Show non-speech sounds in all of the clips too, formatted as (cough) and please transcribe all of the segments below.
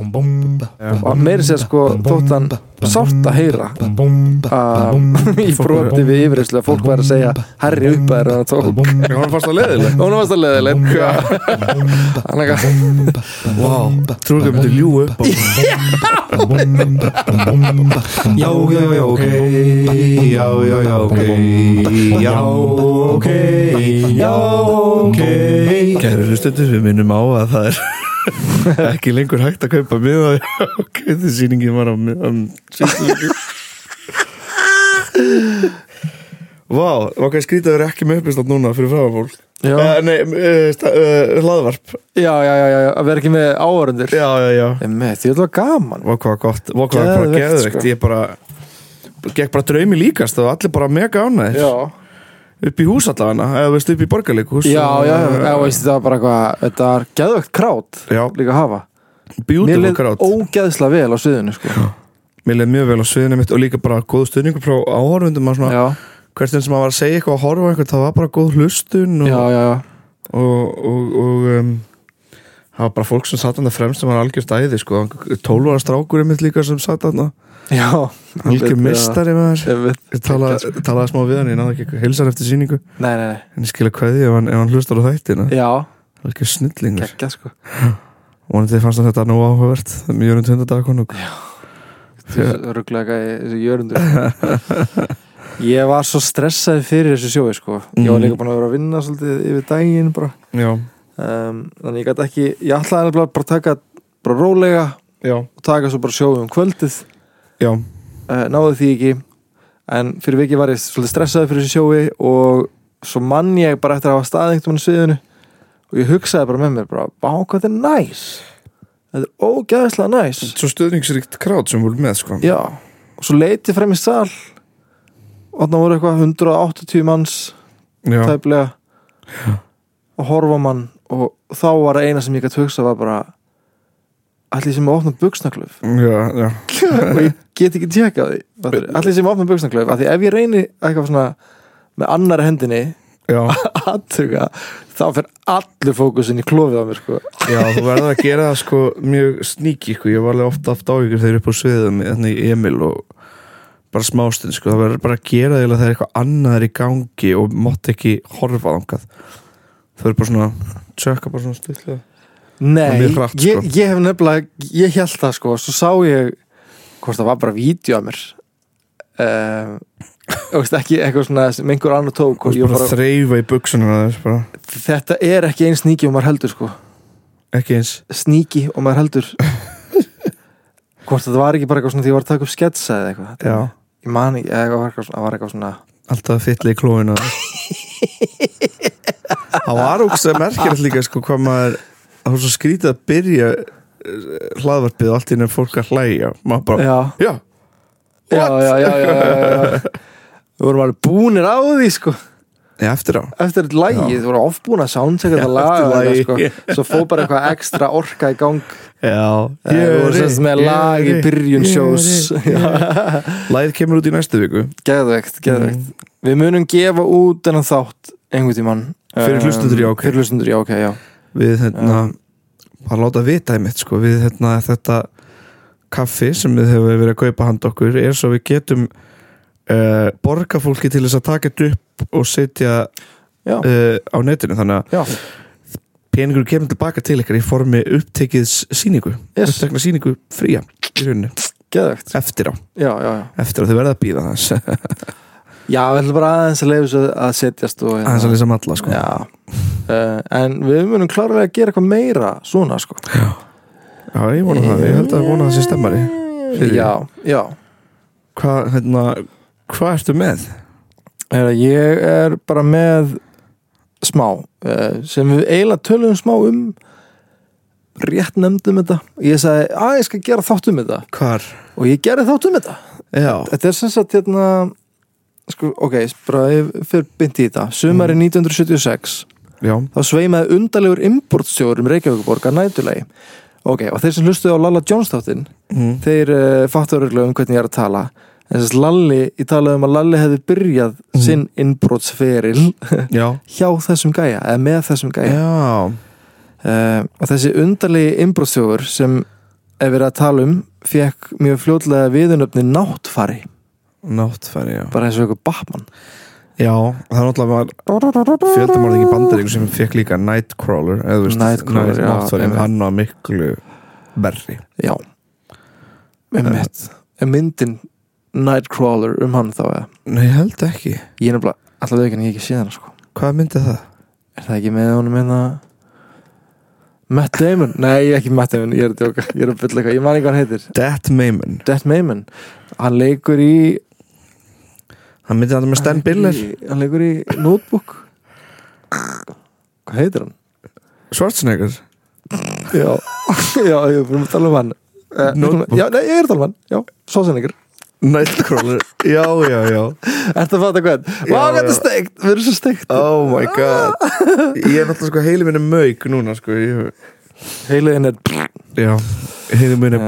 og meiri sér sko þótt hann sátt að heyra að í broti við yfirreyslu að fólk væri að segja herri upp að hann tók Já, hann fannst það leðileg og hún varst að leðileg hann ekki Wow, trúið ekki að myndi ljú upp Já, já, já, ok Já, já, já, ok Já, ok Já, ok Kæru hlustundur, við minnum á að það er (laughs) ekki lengur hægt að kaupa miða. (laughs) Ok, þessi sýningin var á síðustu Vá, ok, skrítið er ekki með uppistátt núna fyrir fráfólk já, uh, Nei, uh, hlaðvarp. Já, já, já, já, að vera ekki með áhörundur Já, já, já. Þetta var gaman. Vá, hvað gott, vá, hvað bara geðveikt sko. Ég bara, gekk bara draumi líkast og allir bara mega ánæðir já, upp í hús allavega, eða veist upp í borgarleikhús já, já, já, veist, þetta var bara eitthvað þetta var geðvögt krát Já, líka að hafa. Mér leið ógeðslega vel á sviðinu sko. Mér leið mjög vel á sviðinu mitt og líka bara góð stuðningur frá að hvert enn sem að var að segja eitthvað að horfa eitthvað, það var bara góð hlustun og, já, já, og, og, og um, það var bara fólk sem satt hann fremst sem var algjörst æði sko, 12 ára strákur mitt líka sem satt hann algjör mistari með þess ég ég talaði, smá við hann, ég náði ekki heilsar eftir síningu nei, nei, nei, en ég skilja kveði ef hann, hann hlustar á þættina. Já. Algjör snillingur. Geggjað sko. Vonandi fannst hann þetta nú áhugavert. Mjög um tundadagakon og rugglega þessu jörundur. (laughs) Ég var svo stressaði fyrir þessu sjói sko. ég var Mm. líka búin að vera að vinna svolítið yfir daginn bara. Já, um, þannig ég gæti ekki, ég ætlaði nefnilega bara að taka bara rólega já, og taka svo bara sjói um kvöldið. Já. Uh, náði því ekki en fyrir viki var ég svolítið stressaði fyrir þessu sjói og svo mann ég bara eftir að hafa staðingt um sviðinu og ég hugsaði bara með mér bara, vá hvað þetta er næs. Þetta er ógæðislega næs. Svo stöðningsríkt krát sem voru með sko. Já, og svo leiti frem í sal. Og þannig voru eitthvað 180 manns tæplega. Og horfa mann og þá var eina sem ég gæti hugsa var bara allir sem að opna buksnaklöf og ég get ekki tjekka því. Allir sem opna buksnaklöf af því ef ég reyni eitthvað svona með annari hendinni aðtuga (laughs) þá fer allur fókusin í klófið á mér sko. já þú verður að gera það sko mjög sníki sko, ég var alveg ofta aft áhyggjur þegar ég er upp á sviðum þannig í Emil og bara smástund sko, það verður bara að gera að það er eitthvað annað er í gangi og mátt ekki horfa þangað. Það verður bara svona tjökka bara svona stillið nei, hratt, sko. ég, ég hef nefnilega ég held það sko, svo sá ég hvort það var bara vídeo af mér. Um, veist, ekki eitthvað svona sem einhver annar tók og ég bara þreifa í buksunum þetta er ekki eins sníki og maður heldur sko. Ekki eins. Sníki og maður heldur. (laughs) Hvort þetta var ekki bara eitthvað svona því ég var að taka upp sketsa eða eitthvað já, ég man ekki, eða eitthvað var eitthvað var eitthvað svona alltaf fytli í klóinu (laughs) það var ógst að merkilegt líka sko hvað maður það var svo skrítið að byrja eh, hlaðvarpið og allt innan fólk að hlæja. Maður bara, já. Já, já, já, já, já við vorum alveg búinir á því sko. Eftir á. Eftir lægið, við vorum ofbúin að sánsækja það laga sko. svo fóð bara eitthvað ekstra orka í gang. Já, eh, við vorum semst með lag í byrjun sjós lagið kemur út í næstu viku. Geðveikt, mm. geðveikt. Mm. við munum gefa út en að þátt einhvern tíman fyrir eh, hlustundur í ákveð Við hérna bara láta vita einmitt sko Við hérna þetta kaffi sem við hefur verið að kaupa hand okkur er svo við getum uh, borga fólki til þess að taka þetta upp og setja uh, á netinu. Þannig að peningur kemur tilbaka til ykkar í formi upptekiðs síningu yes, upptekna síningu fría í rauninni. Geðveikt eftir á, já, já, já, eftir á þau verða að býða þess (laughs) já, við ætlum bara aðeins að leiða þessu að setjast og aðeins að lýsa malla sko. Já. Uh, en við munum klárlega að gera eitthvað meira svona, sko. Já, ég vona það, ég held að vona það sé stemmari Fyrir- já, já. Hvað, hérna, hvað ertu með? Hera, ég er bara með smá uh, sem við eiginlega tölum smá um rétt nefndum þetta. Ég sagði að ég skal gera þátt um þetta. Hvar? og ég gerði þátt um þetta. Já, þetta er sem sagt hérna sko, ok, bara fyrir byndi í þetta. Sumari 1976 já, þá sveimaði undarlegur importstjórum Reykjavíkuborg að nætulegi ok, og þeir sem hlustuði á Lalla Jones þáttinn mm. þeir uh, fattu örgulega um hvernig ég er að tala. En þess að Lalli, ég talaði um að Lalli hefði byrjað Mhm. sinn innbrotsferil (laughs) já. hjá þessum gæja, eða með þessum gæja. Uh, og þessi undarlegi innbróðsjóður sem er verið að tala um fekk mjög fljótlega viðunöfni náttfari Náttfæri, já. Bara eins og eitthvað Batman. Já, það er náttúrulega var fjöldumorðing í bandaríku sem fekk líka Nightcrawler eða veist, Nightcrawler, já, náttfæri, einmitt. hann var miklu verri. Já. Með mitt er myndin Nightcrawler um hann þá eða? Nei, ég held ekki. Ég er nefnilega alltaf vegan ég hef ekki séð hana sko. Hvað myndi það? er það ekki með honum með það Matt Damon? Nei ekki Matt Damon ég er að djóka ég er að bylla eitthvað ég man ekki hvað hann heitir. Death Maimon Death Maimon hann leikur í Hann myndi þetta með Stan Biller hann leikur í Notebook. Hvað heitir hann? Schwarzenegger. Já (laughs) já ég er búin að tala um hann. Eh, Notebook. já nei ég er að tala um hann. Já Svásenningur Nightcrawler. Já, já, já. Ertu að fatta hvað? Þetta er já. steikt, við erum svo steikt. Oh my god. Ég er náttúrulega sko heili minni mög núna sko ég, Heiliðin er Já, heili minni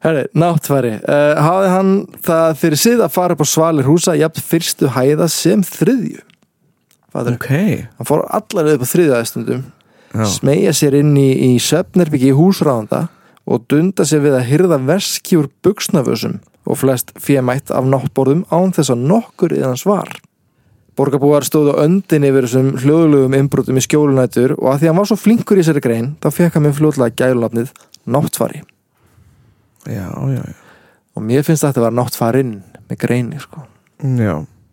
Herri, náttfæri uh, Hafði hann það fyrir sig að fara upp á svalir húsa jafn fyrstu hæða sem þriðju Fattur Ok Hann fór allar upp á þriðju aðstundum Já, Smeja sér inn í, í söfnerbyggi í húsráðanda og dunda sér við að hyrða veski úr buksnafösum og flest fémætt af náttborðum án þess að nokkur eðan svar. Borgarbúar stóðu öndin yfir þessum hljóðlugum innbrotum í skjólunætur og að því að hann var svo flinkur í þessari grein þá fekk hann með fljóðlega gælulafnið náttfari. Já, já, já. Og mér finnst þetta að vera náttfarinn með greini, sko.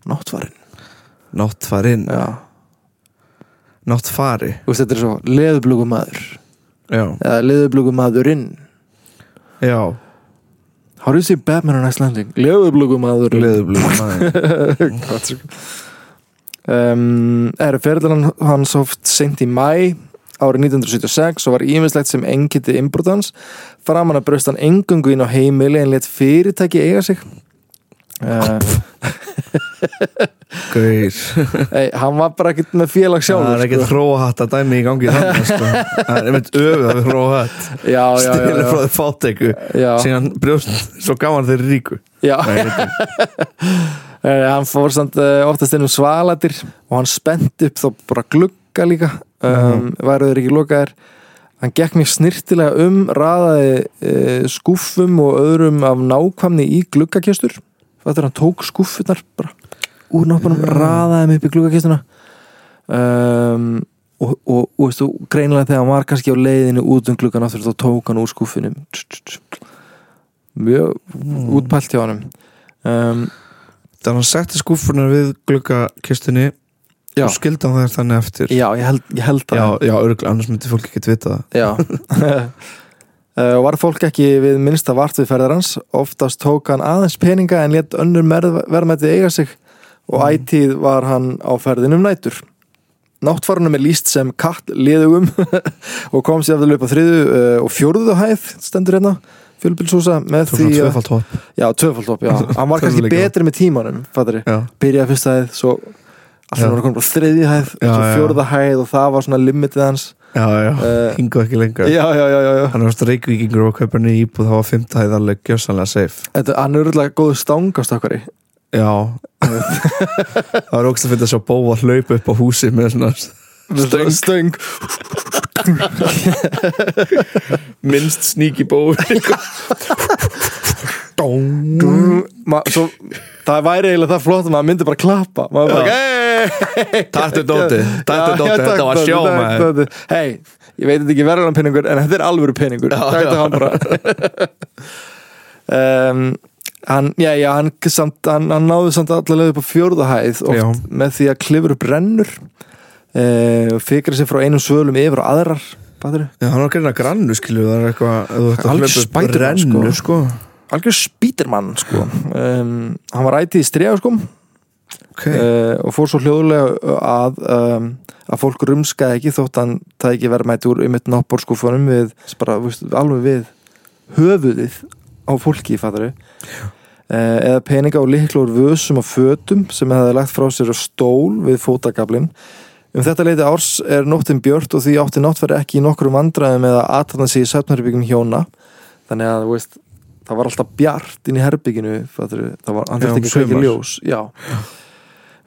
Náttfarinn. Náttfarinn. Náttfari þetta er svo leðublugumadur Já, eða leðublugumadurinn. já How do you say Batman on Icelandic? Leðublugumadurinn. Leðublum (laughs) Gott, sko. um, er ferðlan hans oft sent í mæ árið 1976 og var ímislegt sem engiti innbrotans framan að braust hann engungu inn á heimili en let fyrirtæki eiga sig. (laughs) Gauir ei, hann var bara ekkert með félag Það er ekki sko. hróhatt að dæmi í gangi þannig (laughs) sko. Það er einmitt öfuð að við hróhatt. Já, já, já, Stilur frá því fáteku Síðan brjóst svo gaman þeir ríku. Já. (laughs) Eh, hann fór samt uh, oftast inn um svaladir og hann spennt upp þá bara glugga líka. Um, væru þeir ekki lokaðir hann gekk mjög snirtilega um raðaði uh, skúffum og öðrum af nákvæmni í gluggakestur. Þetta hann tók skúffunar bara úr náttúrulega Já. raðaði þeim upp í gluggakestuna um, og, og, og veistu, greinilega þegar hann var kannski á leiðinu út um gluggan aftur þá tók hann úr skúffunum. Mjög útpælt hjá hann um, Þannig að hann setti skúfurnar við gluggakistunni Já. og skildi hann þær þannig eftir. Já, ég held, ég held já, já örgulega, annars myndi fólk ekki vita það. Já. (laughs) Eh, Og var fólk ekki við minnsta vart við ferðar hans. Oftast tók hann aðeins peninga en létt önnur verðmæti eiga sig og Mm. ætíð var hann á ferðinum nætur. Náttfarunum er líst sem katt liðugum (laughs) og kom sér aftur á þriðu uh, og fjórðu hæð stendur hérna fjölbilshúsa með því að tvöfald hopp Já, tvöfald upp, já. (laughs) Hann var kannski betri með tímanum, Byrjaði fyrsta hæð, svo alltaf Já. var hann komin á þriðju hæð fjórða hæð og það var svona limitið hans. Já, já, Eh, hingu ekki lengur. Já, já, já, já, já. Hann varst reykvíkingur og kaupar niður íbúð það var fimmtæð alveg gjössanlega safe. Þetta, hann er örugglega góð stangastokkari Já. Það var ógst að finna svo bóa hlaupa upp á húsi með svona Stöng, stöng. minnst sníki bói Dóng Ma, svo, Það væri eiginlega það flott að maður myndi bara klappa. Maður bara, hei Taktu dóti, þetta var dóti, sjó takk, maður dóti. Hei, ég veit ekki verður hann peningur En þetta er alvöru bara. (laughs) Um, Hann, já, já, hann, samt, hann, hann náði samt allavega upp á Já. með því að klifur upp rennur uh, og fikra sér frá einum svölum yfir á aðrar Fattur Já, hann var greina grannu skilu Það er eitthvað, Algjör Spiderman, rennu sko. algjör spítermann sko. um, hann var ætið í strefa sko, Ok, uh, og fór svo hljóðulega að um, að fólk rumskaði ekki þótt hann það ekki verðmætti úr um eitt náttborskúfunum við, bara, veist, alveg við höfuðið á fólki fattari uh, eða peninga og likla úr vössum og fötum sem hefði lagt frá sér stól við fótagablin um þetta leiti árs er nóttin björt og því átti náttverði ekki í nokkrum vandræðum eða aðtana sig í söfnarbyggjum hjóna þannig að veist það var alltaf bjart inn í herbygginu það var, Já, þurfti ekki kveikja ljós. Já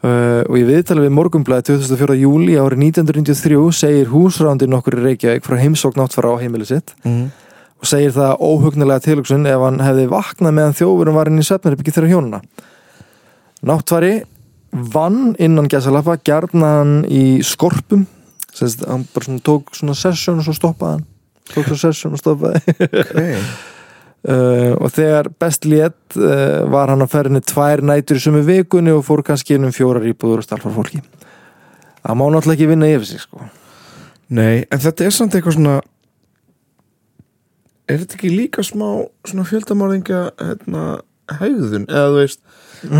Uh, og í viðtali við morgunblæði 2004. júli árið 1993 segir húsrándi nokkur í Reykjavík frá heimsókn náttfara á heimili sitt mm. og segir það óhugnulega tilhugsun ef hann hefði vaknað meðan þjófurum var inn í svefnarbyggi þeirra hjónuna Náttfari vann innan gæsalappa gjarnan í skorpum Sest, hann bara svona tók svona session og svo stoppaði hann tók svo session og stoppaði okay. (laughs) uh, og þegar best lét uh, var hann að ferðinni tvær nætur í sömu vikunni og fór kannski inn um fjórar íbúður og stalfar fólki. Það má náttúrulega ekki vinna yfir sig sko. Nei, en þetta er samt eitthvað svona Er þetta ekki líka smá svona fjöldamárðinga hérna, hægðun, eða þú veist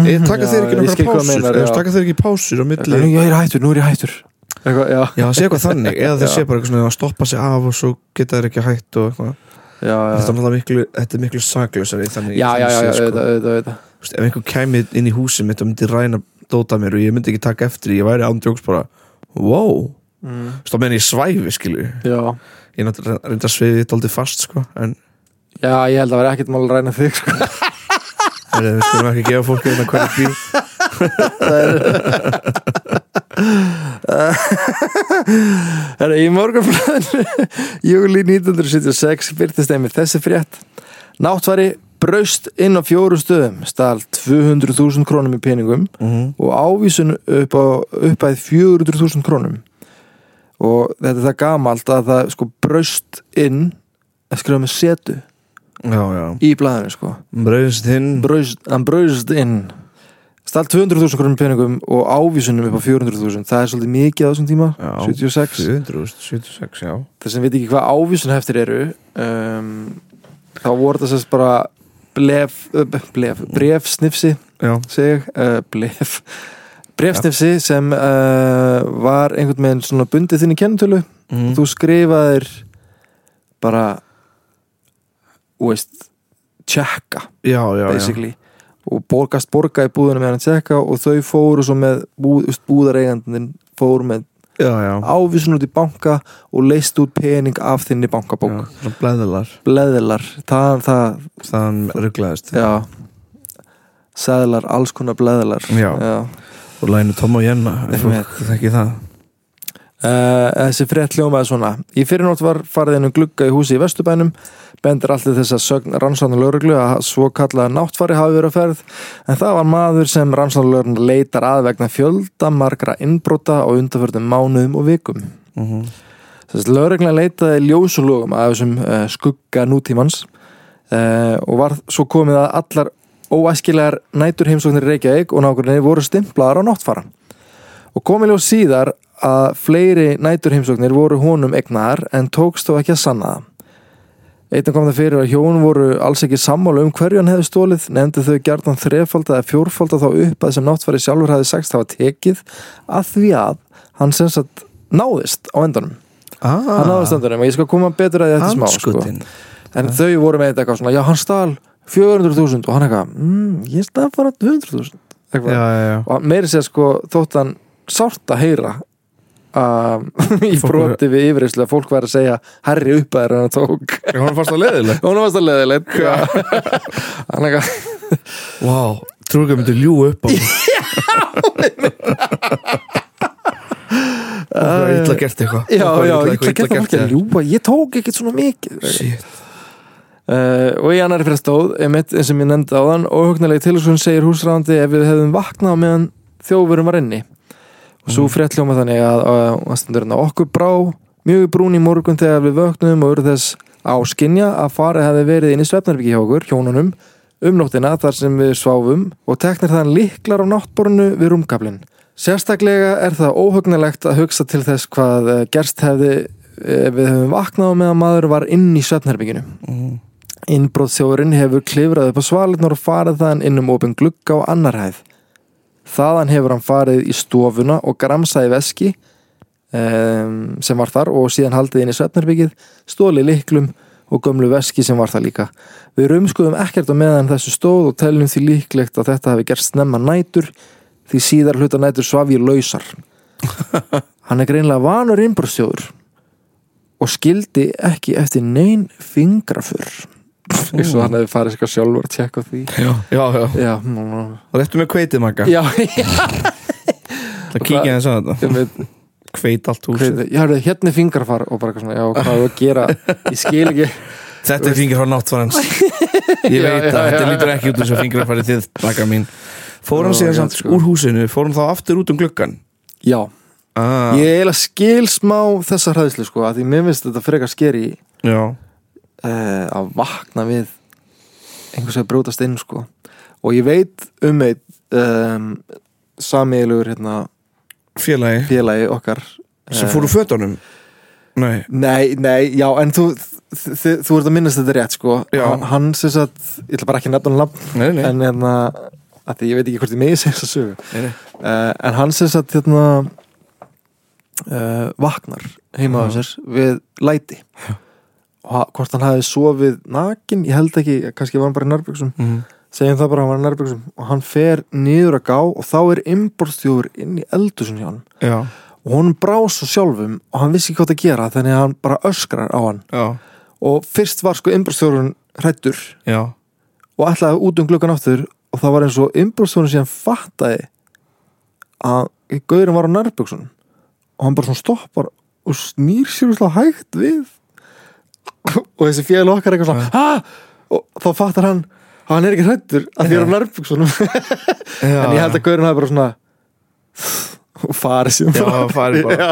Ég taka Já, þeir ekki þú pásur meinar, taka þeir ekki pásur á milli Nú, ég er hættur, nú er ég hættur eitthvað, já, Já, sé eitthvað þannig, eða þeir sé bara eitthvað svona að stoppa sig af og svo geta þeir ekki hætt og eitthvað Þetta er miklu, þetta er miklu saklausari þannig já, já, já, sko. auðvitað, auðvitað, veist, Ef einhver kæmi inn í mitt og myndi ræna dóta mér og ég myndi ekki taka eftir ég væri ándjóks bara Wow, Mm, þá meðan ég svæfi skilju Ég er reynda að sviði þetta aldrei fast sko En já, ég held að vera ekkert mál að ræna þig sko. við skulum ekki gefa fólki þetta hvernig (laughs) bí (laughs) Herra, í morgunflæðinu (laughs) júli 1976 byrtist einmitt þessi frétt. Náttvari braust inn á fjóru stöðum stál 200.000 krónum í peningum mm og ávísun upp á uppæð 400.000 krónum. Og þetta er það gamalt að það sko braust inn að skrifa með setu Já, já. í blæðinu sko. Braust, hann braust inn stál 200.000 krónum peningum og ávísunum upp á 400.000 það er svolítið mikið á þessum tíma Já. 76 700, 76, já það sem veit ekki hvað ávísun heftir eru um, þá voru það sérst bara blef, blef brefsnifsi Já, seg, uh, blef brefsnifsi sem uh, var einhvern veginn svona bundið þinn í kennitölu mm. þú skrifaðir bara þú veist tjekka já, já, já. basically og borgast borga í búðunum með hann tjekka og þau fóru svo með búð, búðareigandin fóru með já, já. ávísun út í banka og leist út pening af þinni bankabók já. Svona blæðilar bleðilar, það, það Þann rugglaðist já seðlar, alls konar bleðilar Já. Og lænu Tom og Jenna Einmitt. fólk þekki það Uh, þessi frétt hljómaði svona. Í fyrirnótt var farið inn um glugga í húsi í Vesturbænum. Bendir allir þess að sögn rannsóknar lögreglu að svo kallaða náttfari hafi verið að ferð. En það var maður sem rannsóknar lögreglu leitar að vegna fjölda margra innbrota á undarförðum mánuðum og vikum. Mm -hmm. Þess að lögreglan leitaði ljósulogum af þessum uh, skugga nútímans. Uh, og var svo komið að allar óæskilegar nætur heimsóknir Reykjavík og nákvæmlega voru stimplaðar á náttfara. Og komið ljós síðar að fleiri nætur heimsóknir voru honum egnar en tókst þó ekki að sanna það. Einnig kom það fyrir að hjón voru alls ekki sammála um hverju hann hefði stólið nefndi þau gjarnan þrefalda eða fjórfalda þá upp að sem náttfari sjálfur hefði sagst hafa tekið að því að hann sem sagt náðist á endanum. Ah, hann náðist endanum og ég skal koma betur að eftir smá sko. En þau voru með þetta eitthvað svona já hann stál 400.000 og hann eitthvað mm, ég stál bara 200.000 Já, eitthvað. já, já og meiri sér sko þótt hann sárt að heyra (laughs) í broti við yfirreyslu að fólk væri að segja herri upp að þeirra hann tók. Hann fannst það leðileg (laughs) og (laughs) hann varst að leðilegt hann eitthvað Vá, trúið ekki að myndi ljú upp á Það er illa gert eitthvað. Já, já, illa- ég eitthvað ætla að að ljúa ég tók ekkert svona mikið. Shit. Uh, og í annari fyrir stóð einmitt eins sem ég nefndi á þann óhugnalegi tilhugsun segir húsræðandi ef við hefðum vaknað meðan þjófurum var inni og svo frétt hljóma þannig að, að, að, að okkur brá mjög brún í morgun þegar við vöknum og urðu þess áskinja að farið hefði verið inn í svefnarbyggi hjá okkur, hjónunum um nóttina þar sem við sváfum og teknir þann liklar á náttborinu við rúmkablin sérstaklega er það óhugnalegt að hugsa til þess hvað eh, gerst hefði ef við hefðum vaknað á meðan maður var inn í svefnherbygginu Mm. Innbróðsjóðurinn hefur klifrað upp á svalirnar og farið þaðan inn um opin glugga á annar hæð. Þaðan hefur hann farið í stofuna og gramsaði veski um, sem var þar og síðan haldið inn í svefnarbyggið, stóli liklum og gömlu veski sem var þar líka. Við rumskuðum ekkert á meðan þessu stóð og teljum því líklegt að þetta hafi gerst snemma nætur því síðar hluta nætur svaf ég lausar. (laughs) Hann er greinlega vanur innbróðsjóður og skildi ekki eftir neyn fingrafur eins og hann hefði farið eitthvað sjálfur að tjekka því. Já, já, já. Já, réttu með kveitið maka já, (laughs) já. Það kíkja þess að þetta. Ég veit, Kveit allt hús hvað, ég hafði hérna er fingrafar og bara eitthvað svona, já, hvað er að gera? Ég skil ekki. Þetta er fingur frá náttvarans Ég Já, veit já, að þetta já. lítur ekki út eins og fingur að fara þið Baka mín. Fór hann Ó, síðan já, samt úr húsinu Fór hann þá aftur út um gluggan já, ah, ég eiginlega skil smá þessa hræðslu sko, að því mér finnst þetta frekar skeri Já uh, að vakna við einhvers að brjótast inn sko. Og ég veit um eitt um, samiðilegur hérna, Félagi. félagi okkar Sem eh, fór úr fötunum? Nei. Nei, nei, já, en þú þú ert að minnast þetta rétt sko. Já. hann, sem sagt, ég ætla bara ekki að nefna hann nei, en hérna, að því ég veit ekki hvort ég megi segja þess að sögu uh, en hann sem sagt hérna uh, vaknar heima á Já. sér við læti og hvort hann hafi sofið nakin, ég held ekki, kannski var hann bara í nærbyggsum Mhm. segjum það bara að hann var í nærbyggsum og hann fer niður að gá og þá er innborðstjóður inn í eldusun hjá hann. Já. Og honum brá svo sjálfum og hann vissi ekki hvað að gera þannig að hann bara öskrar á hann. Já. Og fyrst var sko innbrústjórun hrættur Já. og ætlaði út um gluggan aftur og það var eins og innbrústjórun síðan fattaði að gaurin var á nærbuksunum og hann bara stoppar og snýr sér úrslega hægt við og þessi fél okkar eitthvað svona ha! og þá fattar hann að hann er ekki hrættur að því er á nærbuksunum Já. En ég held að gaurin hafi bara svona og farið síðan Já, farið bara.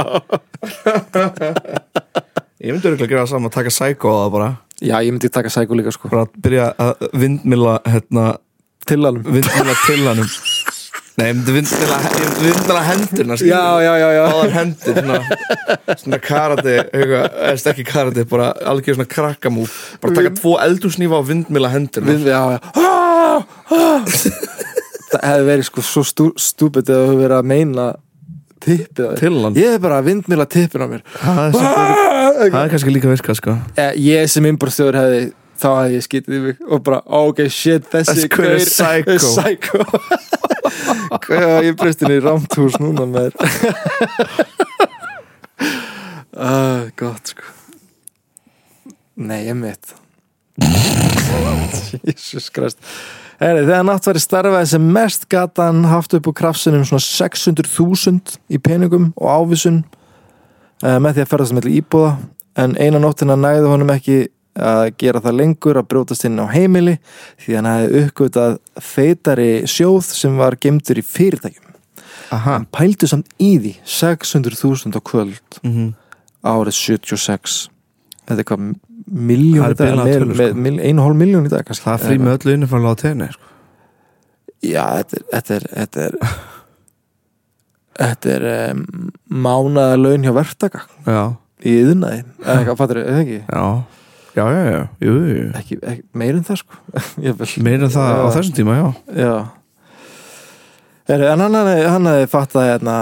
Ég myndi örgulega gera það saman Taka sækó á það bara. Já, ég myndi taka sæku líka sko. Bara að byrja að vindmila Hérna Til alveg Vindmila (laughs) til hannum Nei, ég myndi hendurna skilur. Já, já, já, Báðar hendur Svona, karate Eða ekki karate Bara algjör svona krakkamú Bara taka tvo eldursnýfa og vindmila hendurna Við, já, já. Ah, ah. Það hefði verið sko svo stú, stúpid eða hefur verið að meina tippið á Ég er bara að vindmila tippin á mér. Það er kannski líka virkað sko. Eh, Ég sem innbúrstjóður hefði þá hefði ég skítið í mig og bara ok shit þessi gaur er (laughs) psycho. er psycho. Hvað ég breyst inn í rámtús núna með uh, (laughs) Gott sko. Nei, ég mitt (laughs) Jesus Christ. Heri, Þegar nátt væri starfaði sem mest gata hann haft upp úr kraftsunum svona 600.000 í peningum og ávísun uh, með því að ferðast með íbúða. En eina nóttina næði honum ekki að gera það lengur að brjótast inn á heimili því hann hefði uppgötað feitari sjóð sem var gemdur í fyrirtækjum. Aha. Hann pældu samt í því 600.000 á kvöld mm -hmm. árið 76 þetta er hvað miljón í dag, einu og hálf miljón í dag kannski. Það frí með öllu innifæðlega á tenni sko. já, þetta er þetta er þetta er, þetta er um, mánaða laun hjá verktaka Já. í yðnaði, eða eitthvað fattur eða ekki? Já Já, já, já, jú, jú, ekki, ekki meir en það sko. (laughs) Meira en það á Já. þessum tíma, já. Já. Heri, En hann hefði, fattað hérna,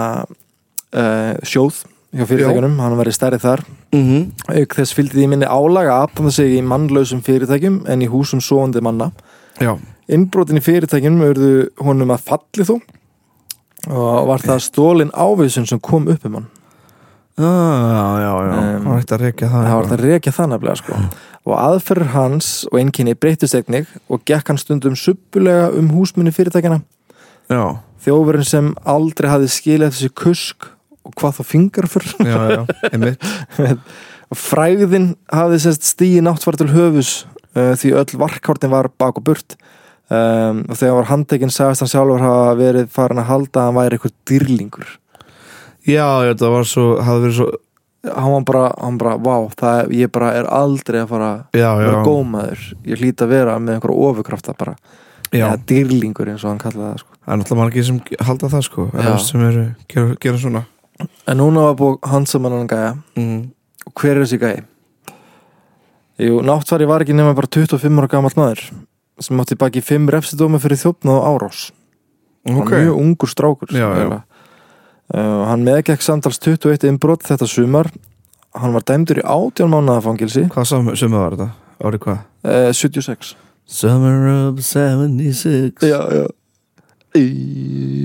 uh, sjóð hjá fyrirtækjunum, hann verið stærri þar. Mm -hmm. auk þess fylgdi því minni álaga að aðpanda sig í mannlausum fyrirtækjum en í húsum svoandi manna. Já, Innbrotin í fyrirtækjunum urðu honum að falli þó og var það stólin ávísun sem kom upp um hann ah, já, já. Um, Það var ekkert að rekja það það var það rekja það nefnilega sko. Og aðferður hans og einnkynni breytist einnig og gekk hann stundum suppulega um húsminni fyrirtækjana Já, þjófurinn sem aldrei hafði skilið þessi kusk og hvað þá fingarfur já, já, einmitt. (laughs) Frægðin hafði sérst stíi náttfara til höfus uh, því öll varkártin var bak og burt. Um, og þegar var handtekinn sagðist hann sjálfur hafa verið farin að halda að hann væri eitthvað dýrlingur Já, það var svo, hafði verið svo hann var bara, hann bara, vá það, ég bara er aldrei að fara að Já, já, vera gómaður, ég hlýt að vera með einhverja ofurkrafta bara, eða dýrlingur eins og hann kallaði það sko. Það er náttúrulega margir sem halda það, sko sem eru, gera, gera svona. En núna var búið hansamann hann gæja. Mm. og hver er þessi gæji? Jú, náttfari var ekki nema bara 25 ára gamall maður sem átti baki 5 refsidómi fyrir þjófnað og árás. Hann Ok, var mjög ungur strákur Já, já. Uh, hann meðgekk samtals 21 innbrot þetta sumar. Hann var dæmdur í 18 mánuða fangilsi hvað summa var þetta? Árið hvað? uh, 76 Summer of 76 já, já.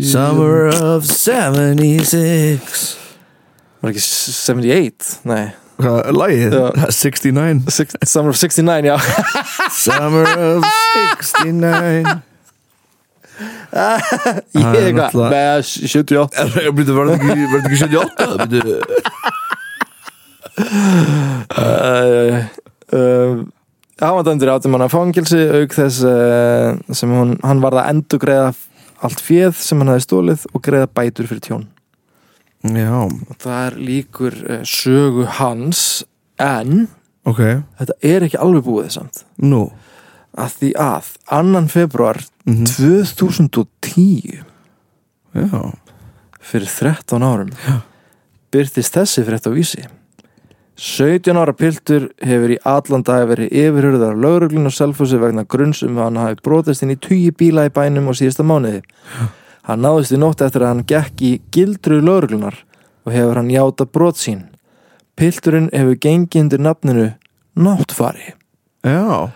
Summer of 76 var ekki 78 nei, Hvað, lagið? Já. (laughs) 69 Six, Summer of 69 já. Summer of 69 Ég eitthvað. Með 78 Byrju, var þetta ekki, var þetta ekki 78? Byrju, uh, uh, Hann var dæmdur áttum hann að fangilsi auk þess uh, sem hún, hann varð að endur greiða allt fjöð sem hann hafði stólið og greiða bætur fyrir tjón. Já, og það er líkur uh, sögu hans en ok. þetta er ekki alveg búið samt. Nú að því að annan februar mm 2010 Já, fyrir 13 árum byrtist þessi frétt á vísi. 17 ára piltur hefur í allan dag verið yfirhörðar af lögreglun og selfhúsi vegna grunns um að hann hafi brotist inn í tugi bíla í bænum á síðasta mánuði. Hann náðist í nótt eftir að hann gekk í gildru lögreglunar og hefur hann játa brot sín. Pilturinn hefur gengið undir nafninu Náttfari. Já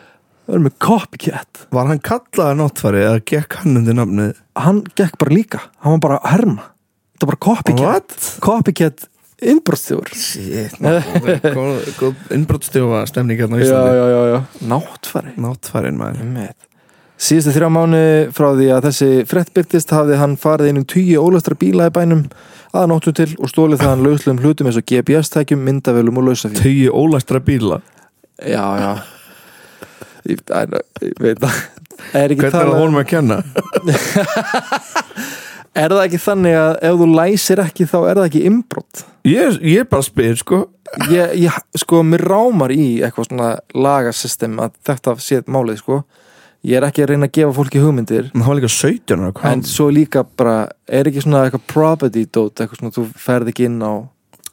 það er með copycat. Var hann kallaði náttfari eða gekk hann undir nafnið? hann gekk bara líka, hann var bara að herma. Þetta var bara copycat. What? copycat innbrotstjór Shit, innbrottstjófa stemning hérna á já, Íslandi. já, já, já, náttfari Náttfarin maður. Síðustu þrjá mánu frá því að þessi frett byrtist hafði hann farið inn um tíu ólastra bíla í bænum að nóttu til og stólið það hann lauslegum hlutum eins og GPS-tækjum, myndavölum og lausafíl Tögi ólæstra bíla? Já, já ég, ég, ég veit er ekki Hvernig er það honum að kenna? (laughs) er það ekki þannig að ef þú læsir ekki þá er það ekki innbrott Ég, ég bara spyr sko. Ég, ég, sko, mér rámar í eitthvað svona lagasystem að þetta sé málið, sko. Ég er ekki að reyna að gefa fólki hugmyndir. Líka 17 ára, hvað? en svo líka bara, er ekki svona eitthvað property dot, eitthvað svona, þú ferð ekki inn á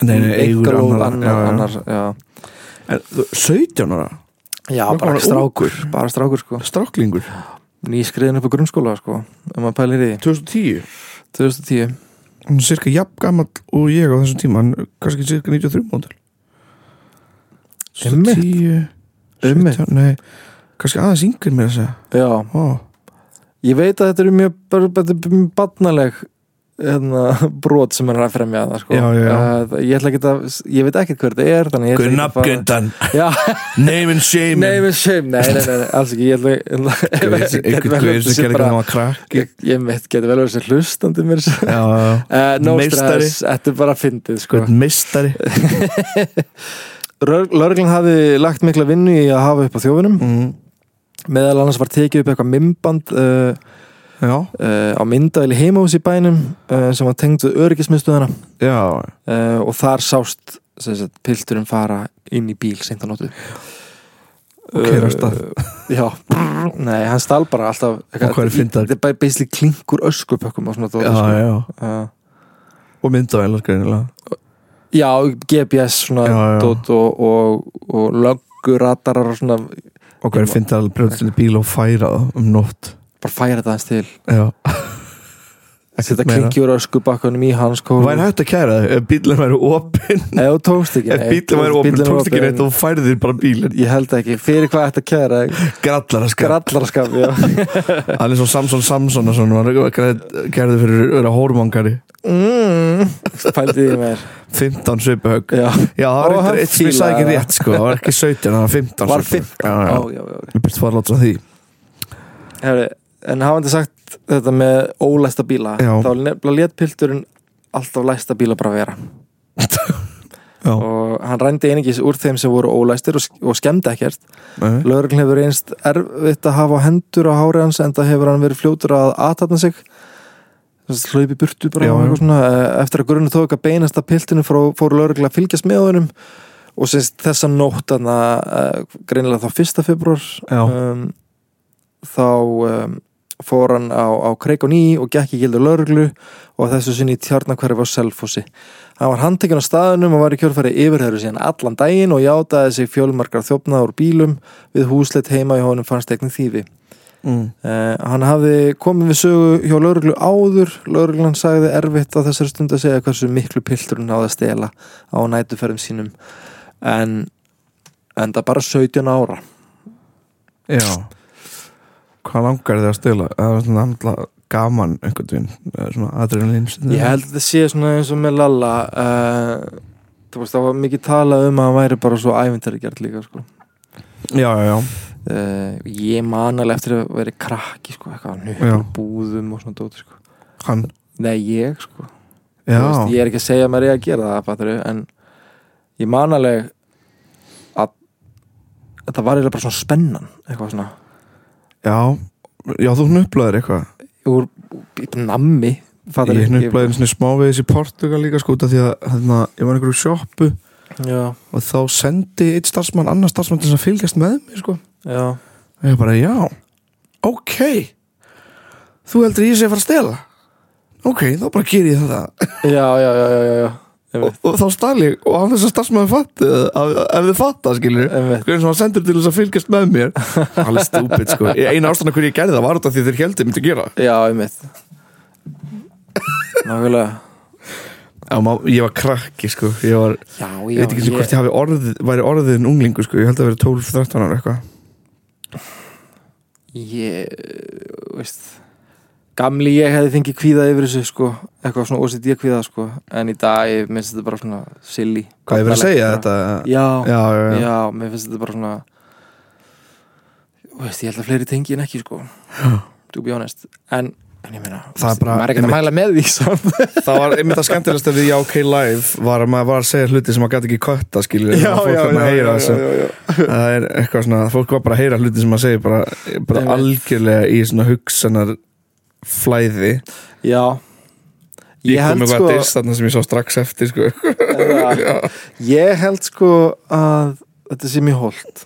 eigur einkalóð annar, annar, annar, þú- 17 ára? Já, bara bara strákur bara strákur, sko, Stráklingur? nýskriðin upp á grunnskóla, sko ef maður pælir í því, 2010? 2010 Hann er cirka jafn gammal og ég á þessum tíma Hann er kannski cirka 93 mótil Einmitt. 10 Einmitt. 17, nei Kannski aðeins yngri mér að segja já, Ó, ég veit að þetta eru mjög, barnaleg brot sem er að fremja það, sko. Já, já, já. Uh, ég ætla ekki að, ég veit ekki hver þetta er ekki að (laughs) já, Name and shame. Nei, með shame, nei, nei, nei, nei, alls ekki. Ég ætla sem krakk Ég, mitt geti vel verið sér hlustandi mér Já, já, (laughs) No Meistari. stress, þetta er bara fyndið sko. Mistari Lörglan (laughs) hafi lagt mikla vinnu í að hafa upp á þjófinum. Mm. meðal annars var tekið upp eitthvað mymband uh, Já, uh, á myndaðili heimahús í bænum uh, sem var tengd við öryggismiðstöðuna já. Uh, og þar sást sagt, pilturinn fara inn í bíl keyra af stað. Já, nei, hann stál bara alltaf? Þetta er bara basically klinkur öskupökkum og Og greinilega. Já, GPS svona Já, já. dót og, og, og lögguratarar og svona. Og hvað er fyndið að til bíl og færa það um nótt bara færa þetta aðeins til. Já. Þetta meira. klinkjur öskubakkanum í hans kólu Væri hægt að kæra þig ef bílinn væri opinn? Ef bílinn væri opinn, tókst ekki neitt og færðir bara bílinn. Ég held ekki, fyrir hvað ætti að kæra Grallar að skap Grallarskap, já. Hann er svo Samson Samson og svona gerði fyrir vera hórmangari. Mm, Pældi því mér 15 svipuhögg Já, Já, það var eitt sem ég sagði ekki rétt sko. Það var ekki 17, það var 15 var svipuhögg. 15 Já, já, já, ég byrst fara látt á því. Herri, En hafandi sagt þetta með ólæsta bíla Já. þá nefnilega let pilturinn alltaf læsta bíla bara vera. (laughs) Og hann rændi einingis úr þeim sem voru ólæstir og, og skemmdi ekkert. Lögregl hefur einst erfitt að hafa hendur á hári hans en það hefur hann verið fljótur að aðtatna sig. Hlaupi burtu bara Já, svona. Eh, eftir að grunni tók að beinast að piltinu fór, fór lögregl að fylgjast með honum. Og sérst þessa nótt uh, greinilega þá fyrsta februar um, þá um, fór hann á, á kreik og ný og gekk í gildur lögreglu og þessu sinni í tjarnakverfi á Selfossi. Hann var handtekinn á staðunum og var í kjölfæri yfirhæru síðan allan daginn og játaði sig fjölmarkar þjófnaður úr bílum við húsleitt heima í honum fannst eknin þýfi. Mm. Uh, hann hafði komið við sögu hjá lauruglu áður. Lauruglan sagði erfitt á þessari stund að segja hversu miklu piltur hann náði að stela á nætuferðum sínum en en það bara 17 ára. Já Hvað langar þið að stila? Það var svona andla gaman einhvern veginn eða svona adrenalin ég held að þetta sé svona eins og með Lalla uh, þú veist það var mikið talað um að hann væri bara svo ævintæri gert líka sko. Já, já, já uh, ég man alveg eftir að vera krakki sko, eitthvað nöppur búðum og svona dóti sko. Hann, nei ég sko veist, ég er ekki að segja að maður er að gera það fattarðu, en ég man alveg að þetta var eiginlega bara svona spennan eitthvað svona já Já, þú hnuplaðir eitthvað. Úr, nammi Ég hnuplaði einu svona smávegis í Portugal líka sko því að hérna, ég var einhverju sjoppu já, og þá sendi eitt starfsmann annar starfsmann til þess að fylgjast með mér sko. Já, og ég bara, já, ok. Þú heldur ég sé að fara að stela? Ok, þá bara ger ég það. Já, já, já, já, já, já. Og, og þá stál ég og hann þess að starfsmann fatti ef þið fatta, skilur hvernig sem hann sendur til þess að fylgjast með mér? (laughs) Alveg stúpid, sko. Eina ástæðan hverju ég gerði það var af því þeir heldur myndi gera. Já, einmitt. Nákvæmlega. Já, má, ég var krakki, sko. Ég var, já, já, ég veit ekki ég... hvort ég hafi orðið væri orðið en unglingu, sko, ég held að vera 12-13 ára eitthvað. Ég, veist gamli ég hefði fengið kvíða yfir þessu sko, eitthvað svona OCD kvíða sko. En í dag ég minnst þetta bara svona silly. Hvað ég verið að segja þetta? Já, já, já, já. já, mér finnst þetta bara svona veist, ég held að fleiri tengi en ekki sko. To be honest. En, en ég meina, Það bara- maður er ekki að mæla með því það var einmitt að skemmtilegast við Já OK Live var að maður var að segja hluti sem maður gæti ekki kötta skilur fólk var að heyra þessu. það er eitthvað svona, fólk var bara að heyra hluti sem maður segir bara, bara algjörlega í svona hugsanar flæði. Já. Ég ég kom held með sko hvað diss þarna sem ég sá strax eftir sko. (laughs) Já. ég held sko að þetta sé mjög holt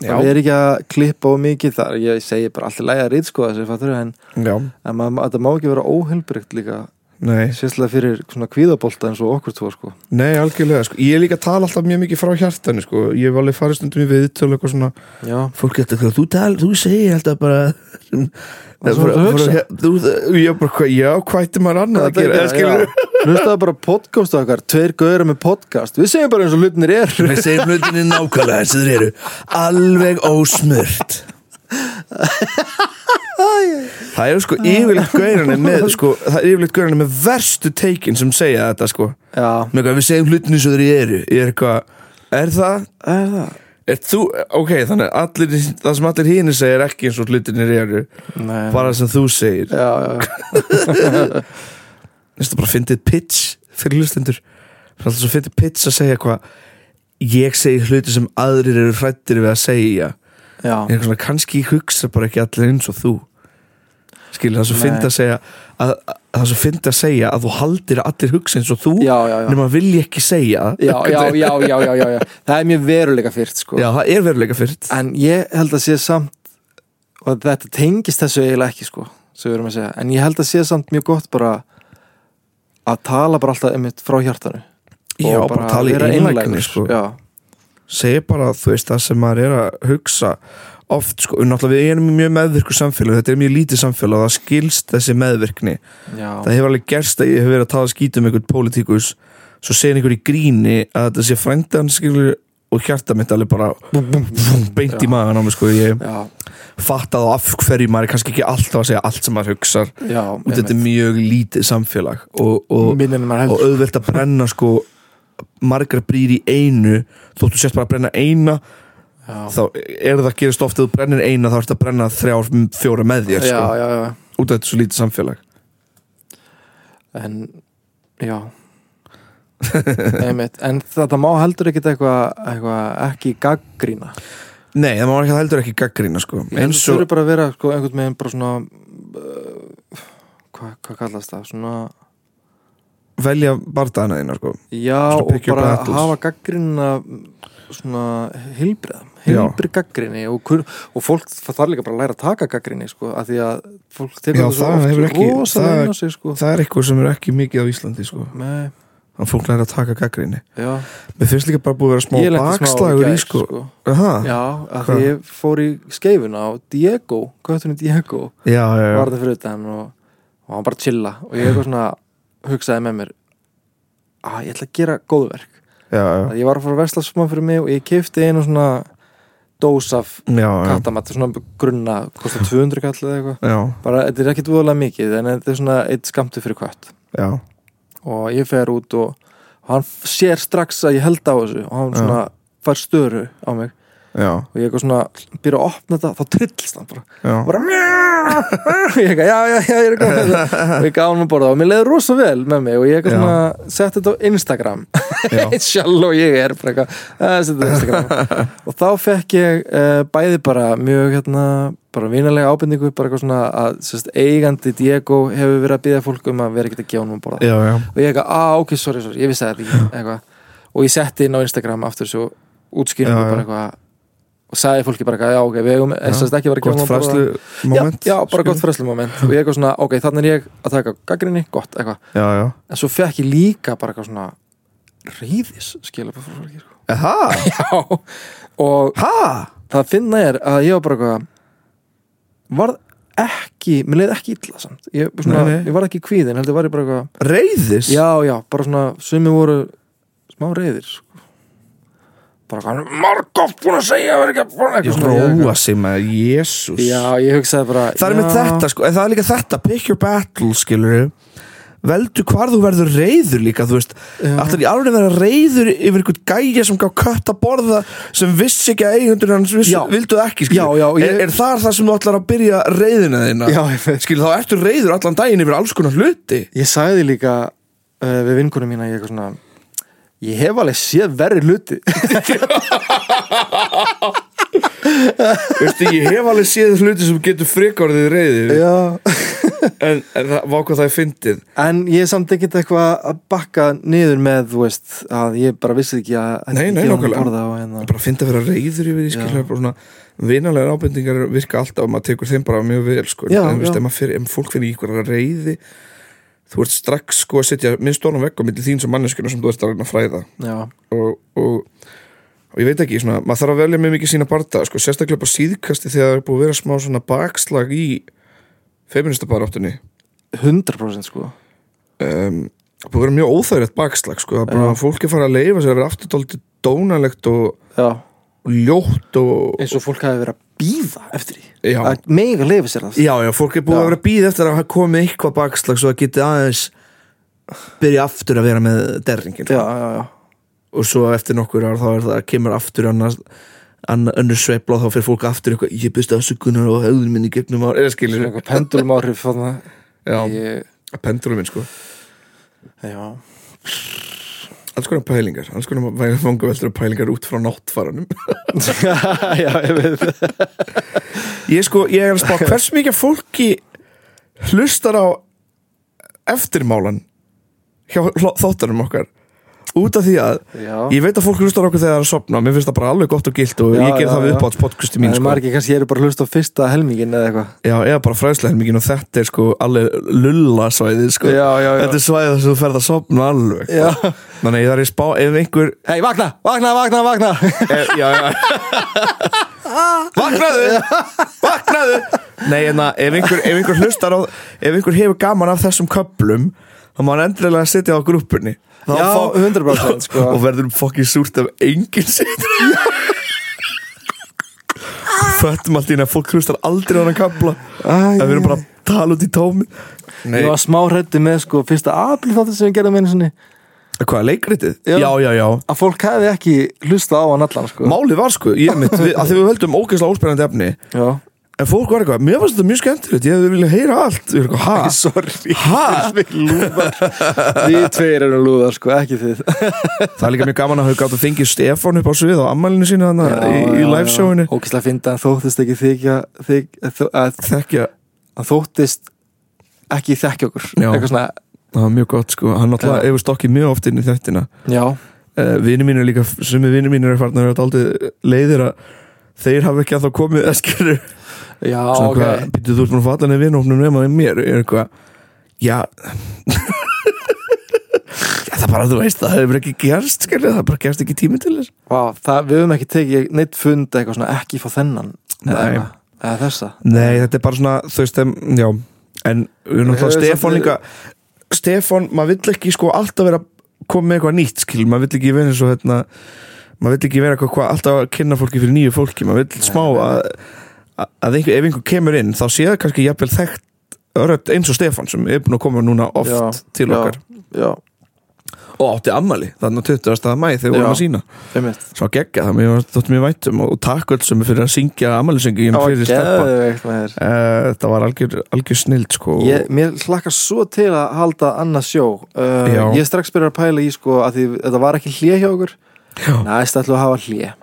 já, það er ekki að klippa á mikið þar. Ég segi bara alltaf læga rít sko þessi fattur en, en maður, þetta má ekki vera óheilbrygt líka nei. Sérslega fyrir svona kvíðabolta eins og okkur tvo sko. Nei, algjörlega, sko. ég er líka að tala alltaf mjög mikið frá hjartanu, sko, ég hef alveg farið stundum í viðtölu eitthvað svona, já, fólk getur eitthvað, þú tal, þú segir alltaf bara Það er hugsa. þú, ég bara, já, hvað ætti maður annað að gera, hlustaðu bara podcast okkar tveir gauðra með podcast. Við segjum bara eins og hlutinir er Við segjum hlutinni nákvæmlega eins og þeir eru. Alveg ósmurt Það eru sko yfirleitt gaurarnir með sko, það er yfirleitt gaurarnir með verstu teikin sem segja þetta sko. Með eitthvað, við segjum hlutinni eins og þeir eru. Ég er eitthvað, er það? er það? Er þú, ok, þannig allir, það sem allir hínir segir er ekki eins og hlutinir eru. Bara sem þú segir. Já, já. (laughs) Þetta bara fyndið pitch fyrir hlustendur. Alltaf svo fyndið pitch að segja hvað ég segi hluti sem aðrir eru hrættir við að segja er svona, kannski hugsa bara ekki allir eins og þú. Skilur það svo fyndið að segja að, að, það svo fyndið að segja að þú haldir að allir hugsa eins og þú nema vilji ekki segja. Já, já, já, já, já, já. Það er mjög veruleika fyrst sko. Já, það er veruleika fyrst. En ég held að sé samt Og þetta tengist þessu eiginlega ekki sko, En ég held að sé samt mjög gott bara Að tala bara alltaf einmitt frá hjartanu. Já, Og bara tala í einlægni sko. Já, segja bara, þú veist, það sem maður er að hugsa oft, sko, náttúrulega við erum mjög meðvirku samfélag, þetta er mjög lítið samfélag og það skilst þessi meðvirkni. Já, það hefur alveg gerst að ég hef verið að tala skítum um einhvern pólitíkus, svo segir einhver í gríni að þetta sé frændan skilur og hjarta mitt alveg bara búm, búm, búm, beint í magan á mig, sko ég já, fattað á af hverju maður er kannski ekki alltaf að segja allt sem maður hugsar. Já og þetta er mjög lítið samfélag og, og, maður og auðvelt að brenna sko margar brýr í einu þóttu sérst bara að brenna eina já. þá er það að gerast ofta þú brennir eina þá ertu að brenna þrjár, fjóra með þér sko, já, já. Út af þetta svo lítið samfélag. En, já. Einmitt. En þetta má heldur ekkit eitthvað eitthva, ekki gaggrína Nei, það má ekki heldur ekki gaggrína sko. Það og, þurfi bara að vera sko, einhvern veginn bara svona uh, hvað hva kallast það? Svona, velja bardaðina þína sko. Já og bara hafa gaggrínina svona heilbrið Já. heilbrið gaggríni og, og fólk þarf líka bara að læra að taka gaggríni sko, af því að fólk tekur þetta hefur oft ekki- rosa það- inn á sig sko. Það er eitthvað sem er ekki mikið á Íslandi sko. Nei, að fólk læra að taka gaggríni já, Mér finnst líka bara búið að vera smá bakslagur í sko. Aha, Já, af því ég fór í skeifuna á Diego, göttunni Diego já, já, já. var það fyrir utan og, og hann bara chilla. Og ég eitthvað svona hugsaði með mér að ég ætla að gera góðverk já, já, ég var að fara að vesla smá fyrir mig og ég kefti einu svona dós af já, já, kattamatt svona grunna, kostar 200 kall eða eitthvað. Bara, þetta er ekkit voðalega mikið en þetta er svona eitt skamtu fyrir kött. Já. og ég fer út og, og hann sér strax að ég held á þessu og hann svona fær störu á mig Já, og ég eitthvað svona byrja að opna þetta þá trillst hann bara. Bara ég eitthvað, já, já, já, ég er eitthvað og ég gaf hann að borða og mér leiði rosa vel með mig og ég eitthvað svona sett þetta á Instagram. (laughs) Sjálf og ég er bara eitthvað að setja þetta á Instagram. (laughs) Og þá fekk ég uh, bæði bara mjög hérna, bara vinalega ábendingu bara eitthvað svona að sérst, eigandi Diego hefur verið að byggja fólk um að vera ekkert að gefa hann að borða. Og ég eitthvað, ah, ok, sorry, sorry, ég vissi þetta ekki (laughs) og ég setti inn á Instagram aftur svo já. bara eitthvað og sagði fólki bara já, ok, við hefum ekki verið að gefa Gott fræslu moment já, já, bara gott fræslu moment og ég eitthvað svona, ok, þannig er ég að taka gaggrinni, gott, eitthvað Já, já en svo fekk ég líka bara eitthvað svona reyðis skilja bara fólki sko. Eha, (laughs) já, og ha? það finna er að ég var bara eitthvað varð ekki, mér leið ekki illa samt ég, svona, Nei, nei. ég var ekki kvíðin, heldur var ég bara eitthvað Reyðis? já, já, bara svona, sumi voru smá reyðir sko. Bara margótt búin að segja verið ekki að búin Ég eitthvað svona svona, ég óa sig með Jésús Það er með þetta sko, það er líka þetta Pick your battle, skilur Veldu hvar þú verður reyður líka Þú veist, ætlar ég alveg vera reyður Yfir einhvern gæja sem gá kött að borða Sem vissi ekki að eigundur hans vissi. Vildu ekki, skilur Já, já, ég- er, er það það sem þú ætlar að byrja reyðina þína? Já, Skilur, þá ertu reyður allan daginn Yfir alls konar hluti. Ég sagði líka uh, við vinkunum mína ég, eitthvað svona, ég hef alveg séð verri hluti Veistu, ég hef alveg séð hluti sem getur frikorðið reyðir Já En, en það, vá hvað það er fyndið En ég er samt ekkert eitthvað að bakka niður með, þú veist, að ég bara vissi ekki að að Nei, nei, nákvæmlega. að hérna. bara að finna að vera reyður yfir því Já. skilur bara svona vinalegar ábendingar virka alltaf og maður tekur þeim bara mjög vel sko. Já, en veist, já. ef, maður fyrir, ef fólk í ykkur reyði þú ert strax sko að setja minn stóran vegg á milli þín sem manneskuna sem þú ert að reyna að fræða. Og, og, og ég veit ekki, svona, maður þarf að velja með mikið sína barda sko, sérstaklega bara síðkasti þegar það er búið að vera smá svona bakslag í feministabaráttunni 100% sko. Um, það búið að vera mjög óþægilegt bakslag sko, það er bara að fólk er farið að leifa sér að vera aftur dálítið dónalegt og, og ljótt og eins og fólk hafi verið að býða eftir því. Að mega lifi sér það. Já, já, fólk er búið Já. að vera að býða eftir að komið eitthvað bakslag svo að geti aðeins byrja aftur að vera með derringin já, já, já. og svo eftir nokkur ár þá er það kemur aftur annars annar önnur sveifla og þá fyrir fólk aftur eitthvað ég byrst afsökunar og höfðun minni gegnum ár. Eða skilir eitthvað pendulum áhrif þarna. Já, ég, pendurum minn sko. Já, alls konar pælingar, alls konar vangaveldur og pælingar út frá náttfaranum. (laughs) Já, ég veit. Ég sko, ég er að spá hvers mikið fólki hlustar á eftirmálan hjá þáttunum okkar út af því að Já, Ég veit að fólk hlustar á okkur þegar það er að sopna Mér finnst það bara alveg gott og gilt og Já, ég ger það við já. uppáhalds podcasti mín en sko. margir kannski eru bara að hlusta á fyrsta helmingin eða eitthvað. Já, eða bara fræðslehelmingin og þetta er sko alveg lulla svæðið sko. Þetta er svæðið sem þú ferð að sopna alveg Já. Þannig að ég þarf í spá ef einhver Hei, vakna, vakna, vakna, vakna. E, Já, já. (laughs) Vaknaðu! Vaknaðu! Nei, en að ef einhver, ef einhver hlustar á Ef einhver hefur gaman af þessum köplum þá má hann endilega að sitja á grúppunni Þá Já, fá- 100% sko. Og verður fokkin súrt ef enginn situr. Föttum allt í að fólk hlustar aldrei á hann að kapla að við erum bara að tala út í tómi Nei, Ég var smá hrætti með sko fyrsta apríl þáttu sem við gerðum einu sinni. Hvað, leikritið? Já. Já, já, já, að fólk hefði ekki hlusta á hann allan sko. Málið var sko, ég mitt, við, að því við höldum ógeðslega óspennandi efni. Já, En fólk var eitthvað, mér fannst þetta mjög skemmtilegt Ég hefði viljað heyra allt. Ég er eitthvað, ha? sorry. (laughs) Ha? (laughs) Við tveir erum lúðar sko, ekki þið. Það er líka mjög gaman að hafa gátt að fengið Stefán upp á svið á ammælinu sínu þannig í, í liveshowinu. Ógislega fyndi að hann þóttist ekki þykja þyk, að, að þóttist ekki þekkja okkur. Já. Eitthvað svona það var mjög gott sko. Hann Já. hefur stokkið mjög oft inn í þettina Já, uh, Vinir mínir líka, sumi vinir mínir er farnar að að þeir hafa ekki að þá komið (laughs) eskir já, Svona ok. hvað, býttu þú ert búin að falla niður vinófnum nema í mér. Ég er eitthvað, já. (laughs) Já, það bara, þú veist, það hefur ekki gerst skilja, það bara gerst ekki tími til þess. Vá, það, Við höfum ekki tekið neitt fund eitthvað svona ekki fá þennan Nei. eða, eða þessa. Nei, þetta er bara svona, þú veist, em, já. En við erum náttúrulega Hefur Stefán líka Stefán, maður vill ekki sko alltaf vera koma með eitthvað nýtt, skil, maður vill ekki vera eins og hérna, maður vill ekki vera eitthvað hvað, alltaf að kynna fólki fyrir nýju fólki. Maður vill smá að, að, einhver, ef einhver kemur inn, þá sé það kannski jafnvel þekkt öröld eins og Stefán sem er búin að koma núna oft Já, til okkar Já, og átti ammali þannig að 20. mæ þegar við vorum að sína Einmitt. svo gegga það, mér þóttum ég vætum og, og takk öll sem fyrir að syngja var fyrir þér uh, þetta var algjör, algjör snild sko Ég, mér hlakka svo til að halda annað sjó uh. Ég strax byrjar að pæla í sko að því þetta var ekki hlje hjá okkur. Næst ætlum að hafa hlje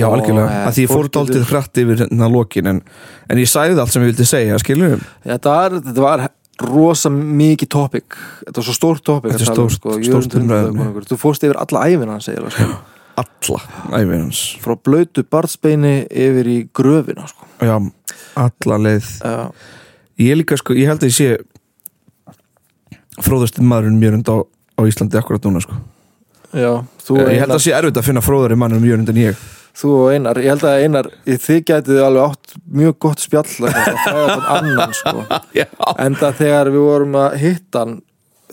Já, algjörlega, eh, að því ég fór getur- hratt yfir hérna lokin en, en ég sagði allt sem ég vildi segja, skilur Þetta var, þetta var rosa mikið topic Þetta var svo stórt topic Þetta er stórt- sko, stórt. Hundadagur. Þú fórst yfir alla æfina hans eiginlega sko. (laughs) alla æfir hans Frá blöytu barnsbeini yfir í gröfina sko. Já, alla leið uh, Ég líka sko, ég held að ég sé fróðasti maðurinn mjörund á, á Íslandi akkurat núna sko Já, þú Ég held að sé erfitt að finna fróðari mannur mjörund en ég þú og Einar Ég held að Einar, þið gætið alveg átt mjög gott spjall að fræða þann annan sko. (laughs) Já, Enda þegar við vorum að hitta hann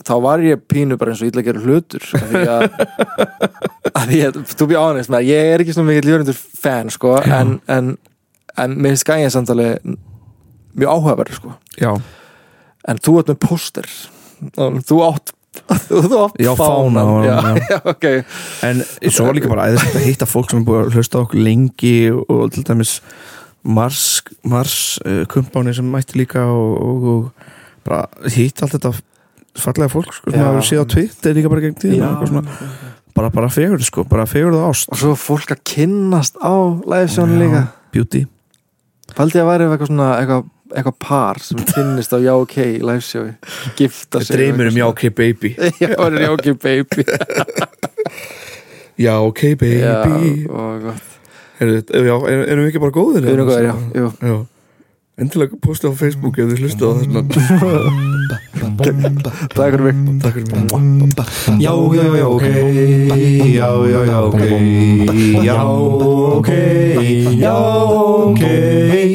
þá var ég pínu bara eins og illa að gera hlutur af því að, (laughs) að að þú býr ánægst með að ég er ekki svona mikill Jörgundur fan sko, en, en, en mér finnst gæja samtali mjög áhugaverður sko. já, en þú ert með póster þú átt þú, átt Já, fána. og- já, já. (laughs) já, ok. En svo líka bara æðislegt að hitta fólk sem er búið að hlusta okkur lengi og, til dæmis Mars, Mars kumpáni sem mætti líka og, og, og bara hitta allt þetta fallega fólk sko, sem hafa síðan á Twitter líka bara gegn tíðina bara, bara fegur sko, bara fegur það ást. Og svo fólk að kynnast á livesjónu líka. Beauty. Paldi að væri eitthvað svona eitthvað, eitthvað par sem kynnist á Já OK livesjói gifta sig dreymir um já ok baby. (laughs) Já, það er Já OK baby. Já ok baby. Já, og gott. Já, er, erum við ekki bara góðir Við erum góðir, já, jú. já. endilega posta á Facebook ef þið hlustu á þessna Takk fyrir mig. Takk fyrir mig. Já, já, já, ok. Já, já, já, ok. Já, ok. Já, ok